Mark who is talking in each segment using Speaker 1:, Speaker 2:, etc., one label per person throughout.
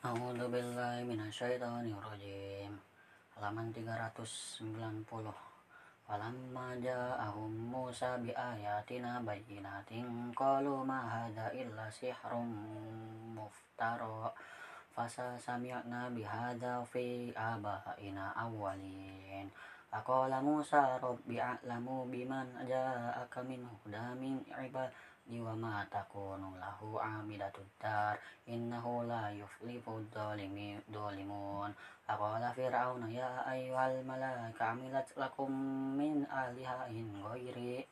Speaker 1: A'udzu billahi minasyaitonir rajim. Halaman 390. Falamma ja'ahum Musa bi ayatina bayyinatin qalu ma hadza illa sihrun muftara. Fasa sami'na bi hadza fi abaina awwalin. Faqala Musa rabbi a'lamu biman ja'aka min huda min ibad wa ma takunu lahu amidatud dar. Innahu la yuflihu dhalimun. Faqala fir'auna ya ayyuhal malaika amilat lakum min alihain ghairi?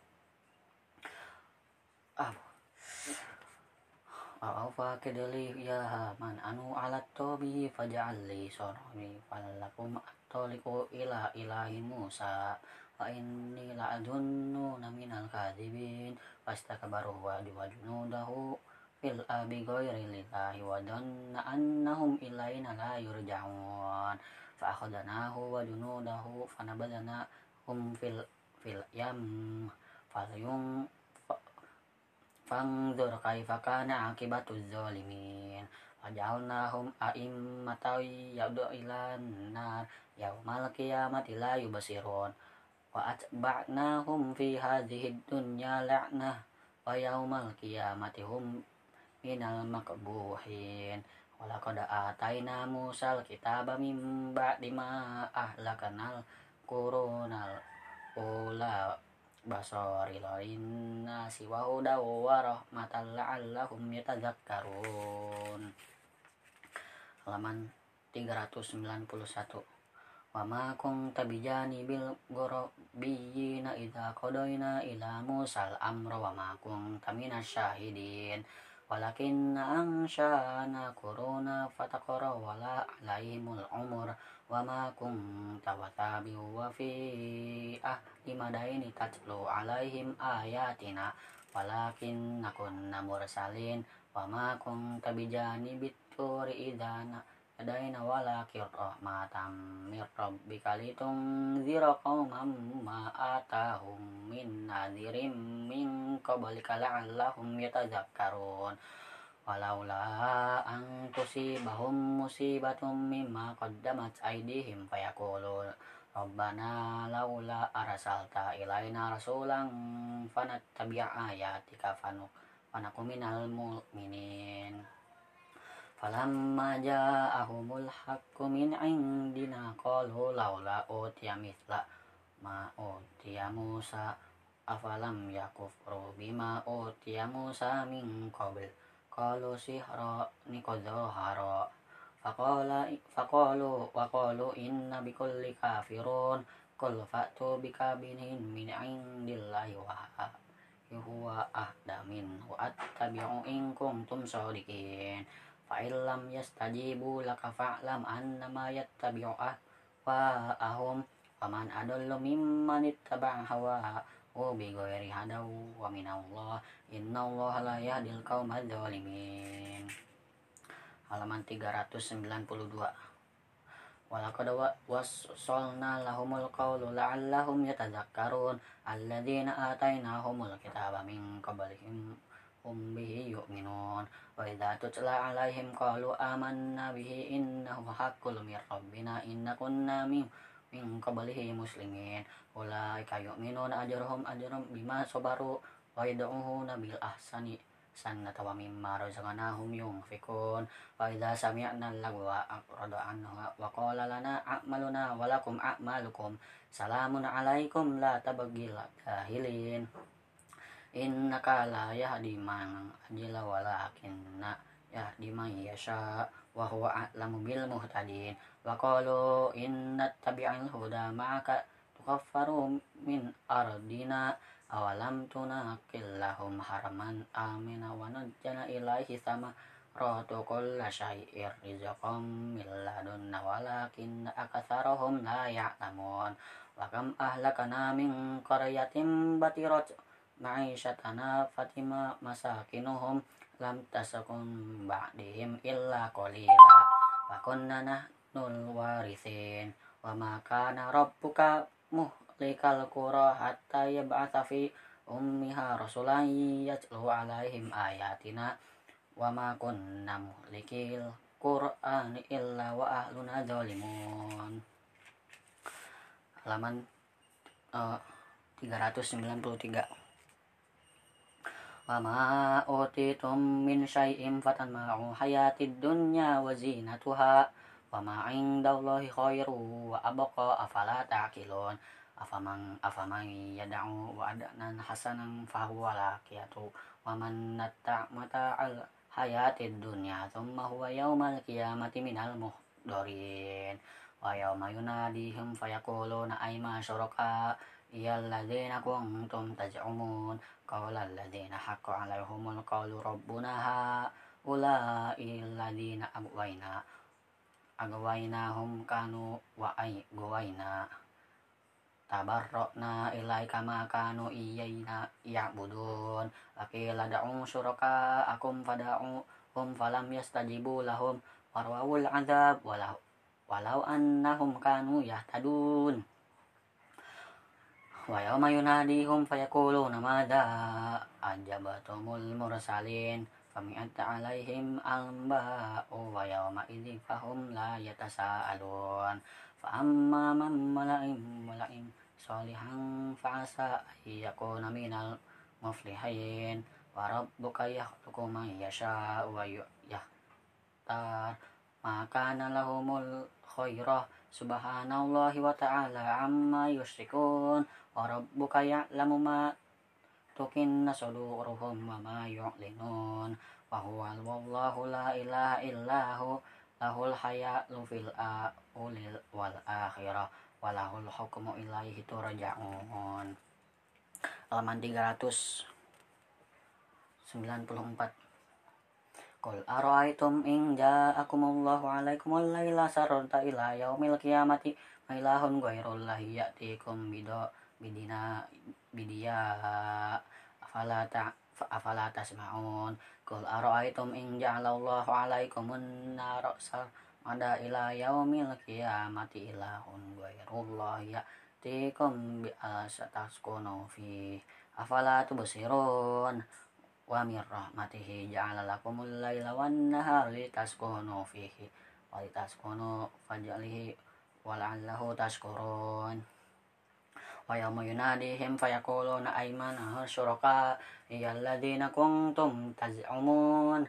Speaker 1: Fa'afa kedeli ya man anu alat tobi faja'al li sormi falakum atoliku ila ilahi Musa fa inni la adunnu minal kadhibin fastakbaru wa junudahu fil abi ghairi lillahi wa dhanna annahum ilaina la yurja'un fa akhadnahu wa junudahu fanabadana hum fil fil yam falyum fangdur kaifa kana akibatu zalimin waja'alnahum a'immatan yad'u ilan nar yaumal qiyamati la yubsirun fi hadhihi dunya la'nah wa yaumal qiyamati hum minal makbuhin walaqad ataina musal kitaba min ba'di ma ahlakanal qurunal ula basari lain nasi wa huda wa rahmatan la'allahum yatadzakkarun halaman 391 wa ma kunta bijani bil ghurabiyina idza qadayna ila musal amra wa ma kunta minas syahidin. Walakin anshana kuruna fataqara wala alaihimul umur. Wa ma kunta watabi wa fi ahli madaini tatlu alaihim ayatina. Walakin nakunna mursalin. Wa ma kunta bijani bituri idana Adaina walakin rahmatam mir rabbika litunzira qauman ma atahum min nadhirim min qablika la'allahum yatadzakkarun walaula an tusibahum musibatum mimma qaddamat aydihim fayaqulu rabbana laula arsalta ilaina rasulan fanattabi'a ayatika fanakuminal mu'minin falamma ja'ahumul haqqu min indina qalu laula utiya mithla ma utiya Musa afalam yakufru bima utiya Musa min qabl? Qalu sihra ni qadhara faqala faqalu wa qalu inna bikulli kafirun. Qul fa'tu bikabinin min indillahi wa huwa ahda min wa attabi'u in kuntum shadiqin fa illam yastajibu laka fa'lam annama yattabi'u ahwa'ahum faman adallu mimman ittaba'a hawa wa bi ghairi hadaw wa minallah. Innallaha la yahdil qaumadz zalimin. Halaman 392 walaqad wassalna lahumul qawlu la'allahum yatadzakkarun alladzina atainahumul kitaba min qablihim hum bihi yu'minun wa idza tutla alaihim qalu amanna bihi innahu haqqul mir rabbina inna kunna min min qablihi muslimin. Ulaika yu'minuna ajruhum ajrum bima sabaru wa yad'uhuna bil ahsani sannata wa mimma razaqnahum yunfikun wa idza sami'na lagwa aqrada anhu wa qala lana a'maluna innaka la yahdi man ajila walakinna yahdi man yasha wa huwa a'lamu bil muhtadin. Wa qalu inna tabi'al huda ma'aka tukaffaru min ardina awalam tunakil lahum haraman amina wa najjana ilaihi sama ratu kulla syai'ir rizqam min ladunna walakin akatsarahum la ya'lamun. Wa kam ahlakana min qaryatin batirat ma'isyatana fatima masakinuhum lam tasakun ba'dihim illa qalila. Wa kunna nahnul warithin. Wa ma kana rabbuka muhlikal qura hatta yab'atha fi ummiha rasulan yatlu alaihim ayatina. Wa ma kunna muhlikil qur'ani illa wa ahluna zalimun. Halaman uh, 393 wa ma utitum min syai'in fatanma'u hayatid dunya wa zinatuha wa ma 'indallahi khairu wa abqa afala ta'qilun afaman afaman yad'u wa adanan hasanan fahuwa laqiyatu wa man natta mata'al hayatid dunya thumma huwa yaumal qiyamati minal muhdarin iyalladzina kuntum taj'umun qala alladzina haqqa 'alaihimul qawlu rabbuna ulai alladzina agwayna agwaynahum kanu wa ay gawayna tabarrokna ilaika ma kanu iyayna ya'budun akila da'u syuraka akum fada'u hum falam yastajibu lahum warwawul azab walau walau annahum kanu yahtadun wa yawma yunadihum fayaquluna madza ajabatumul mursalin fami'at alaihim alba'u wa yawma idzin fahum la yatasaalun. Fa amma man mala'im mala'im solihan fa'asa yakuna minal muflihin wa rabbuka yakhluqu man yasha wa subhanallahi wa ta'ala amma yusyrikun wa rabbuka ya'lamu ma tukinna suduruhum wa ma yu'linun. Wa huwa wallahu la ilaha illahu lahul hayatu fil a ulil wal akhirah. Walahul hukmu ilaihi turja'un. Halaman 394 Qul ara'aytum in ja'akumullahu 'alaikumul laila sarunta ila yaumil qiyamati ilahun ghairullahi ya'tikum bido bidina bidiya. Afala ta afala tasma'un. Qul ara'aytum in ja'alallahu 'alaikumun nar ada ila yaumil qiyamati ilahun ghairullah ya'tikum bi asataskunu fi afala tubsirun wa min rahmatihi ja'ala lakumul laila wan nahara litaskunu fihi wa litaskunu faj'alihi wa la'allahu tashkurun. Wa yawma yunadihim fayakuluna aymana syuraka iyalladhina kuntum taz'umun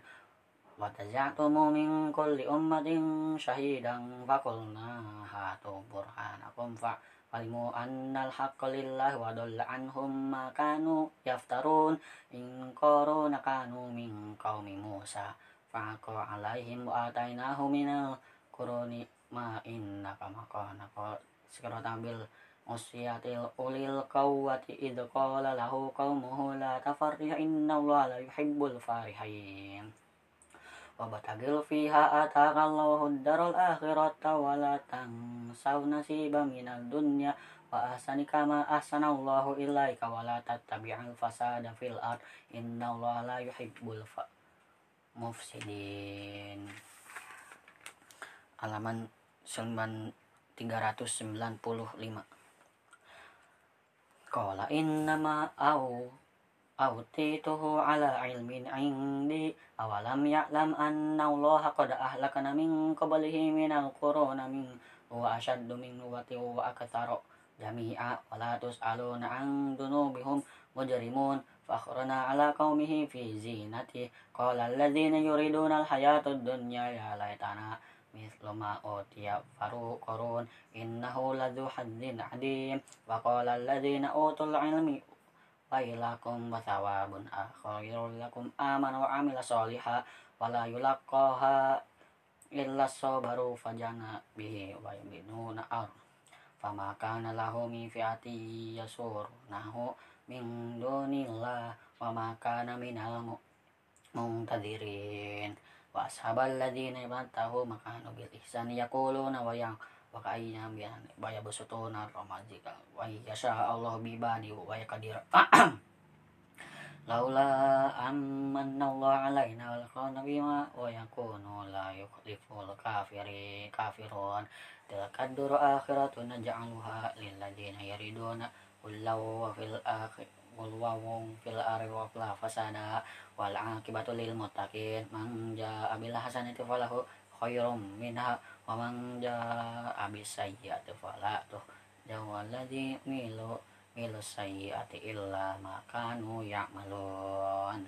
Speaker 1: wa tajaatumu min kulli ummatin syahidan fakulna hatu burhanakum fa'ala Alimu annal haqqa lillah wa dalla anhum ma kanu yaftarun. In qaruna kanu min qaumi Musa. Faqa alaihim wa atainahu minal quruni ma innaka maqana. Sekarang tampil Usyatil ulil qawwati idh qala lahu qawmuhu la tafarrih inna Allah la yuhibbul farihin وابتغوا فيها آتاك الله الدار الآخرة ولا تنسوا نصيبا من الدنيا وأحسن كما أحسن الله إليك ولا تتبع الفساد في الأرض إن الله لا يحب المفسدين halaman 395 Qala innama au أوتيته على علم عندي. أولم يعلم أن الله قد أهلكنا من قبله من القرون من هو أشد من قوة وأكثر جميعا. ولا تسألون عن ذنوبهم مجرمون. فأخرنا على قومه في زينته. قال الذين يريدون الحياة الدنيا يا ليتنا مثل ما أوتي فاروق إنه لذو حد عديم. وقال الذين أوتوا العلم wailakum wa thawabun akhairul lakum amana wa amila sholiha wala yulaqaha illa sabaru fajana bihi wa yuminuna ar. Fama kana lahu min fi'ati nahu min dunillah wa ma kana minal muntadirin. Wa ashabal ladina yabantahu makanu bil ihsan yaquluna wa yang wa ka'ayyam bihan wa yabsutuna ramajika wa yasha Allah bibadi wa yaqdir laula amanna Allah alaina wal qana bima wa yakunu la yukhliful kafiri kafirun. Tilkadur akhiratun naj'aluha lil ladina yariduna wa fil akhir wawung fil ardi wa fasada wal akibatu lil muttaqin. Man ja'a falahu khairum minha wa man jaa bis sayyi'ati fala tuh. Jawalladzi milu milu sayyi'ati illa ma kanu ya'malun